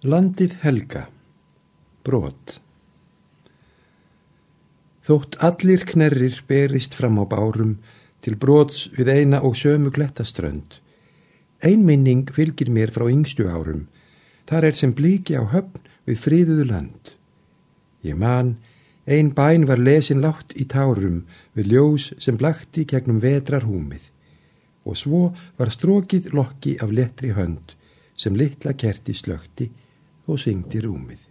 Landið helga Brot Þótt allir knerrir berist fram á bárum til brots við eina og sömu glettaströnd. Ein minning fylgir mér frá yngstu árum. Þar er sem blíki á höfn við fríðuðu land. Ég man, ein bæn var lesin látt í tárum við ljós sem blakti gegnum vetrar húmið. Og svo var strókið lokki af letri hönd sem litla kerti slökti og syngdi rúmið.